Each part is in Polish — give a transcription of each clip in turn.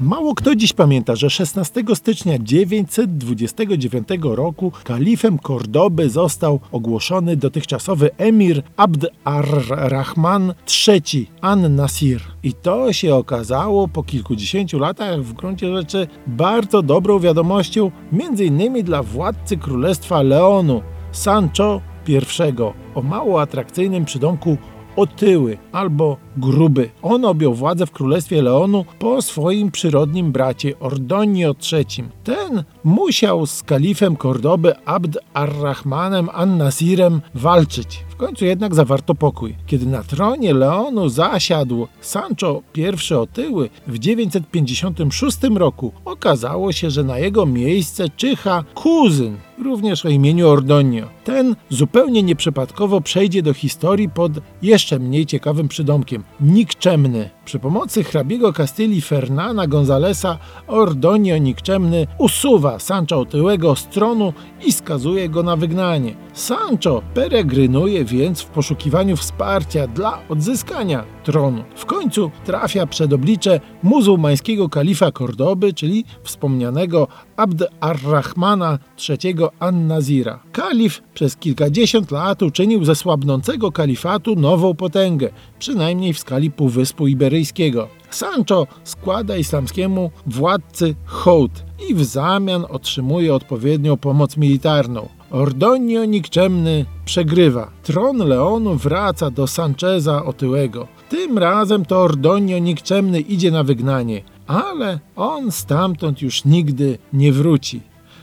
Mało kto dziś pamięta, że 16 stycznia 929 roku kalifem Kordoby został ogłoszony dotychczasowy emir Abd ar-Rahman III an-Nasir. I to się okazało po kilkudziesięciu latach w gruncie rzeczy bardzo dobrą wiadomością, innymi dla władcy Królestwa Leonu, Sancho I, o mało atrakcyjnym przydomku otyły albo gruby. On objął władzę w królestwie Leonu po swoim przyrodnim bracie Ordonio III. Ten musiał z kalifem Kordoby Abd ar-Rahmanem an-Nasirem walczyć. W końcu jednak zawarto pokój. Kiedy na tronie Leonu zasiadł Sancho I otyły w 956 roku, okazało się, że na jego miejsce czyha kuzyn również o imieniu Ordonio. Ten zupełnie nieprzypadkowo przejdzie do historii pod jeszcze mniej ciekawym przydomkiem nikczemny. Przy pomocy hrabiego Kastylii Fernana Gonzalesa Ordonio nikczemny usuwa Sancho otyłego z tronu i skazuje go na wygnanie. Sancho peregrynuje więc w poszukiwaniu wsparcia dla odzyskania tronu. W końcu trafia przed oblicze muzułmańskiego kalifa Kordoby, czyli wspomnianego Abd ar-Rahmana III an-Nazira. Kalif przez kilkadziesiąt lat uczynił ze słabnącego kalifatu nową potęgę, przynajmniej w skali Półwyspu Iberyjskiego. Sancho składa islamskiemu władcy hołd i w zamian otrzymuje odpowiednią pomoc militarną. Ordonio nikczemny przegrywa. Tron Leonu wraca do Sancheza otyłego. Tym razem to Ordonio nikczemny idzie na wygnanie, ale on stamtąd już nigdy nie wróci.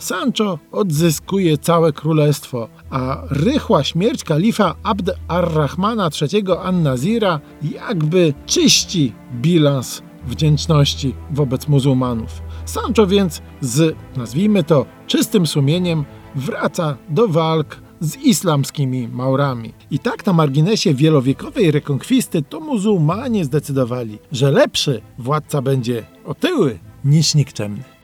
Sancho odzyskuje całe królestwo, a rychła śmierć kalifa Abd ar-Rahmana III an-Nazira jakby czyści bilans wdzięczności wobec muzułmanów. Sancho więc z, nazwijmy to, czystym sumieniem wraca do walk z islamskimi Maurami. I tak na marginesie wielowiekowej rekonkwisty to muzułmanie zdecydowali, że lepszy władca będzie otyły niż nikczemny.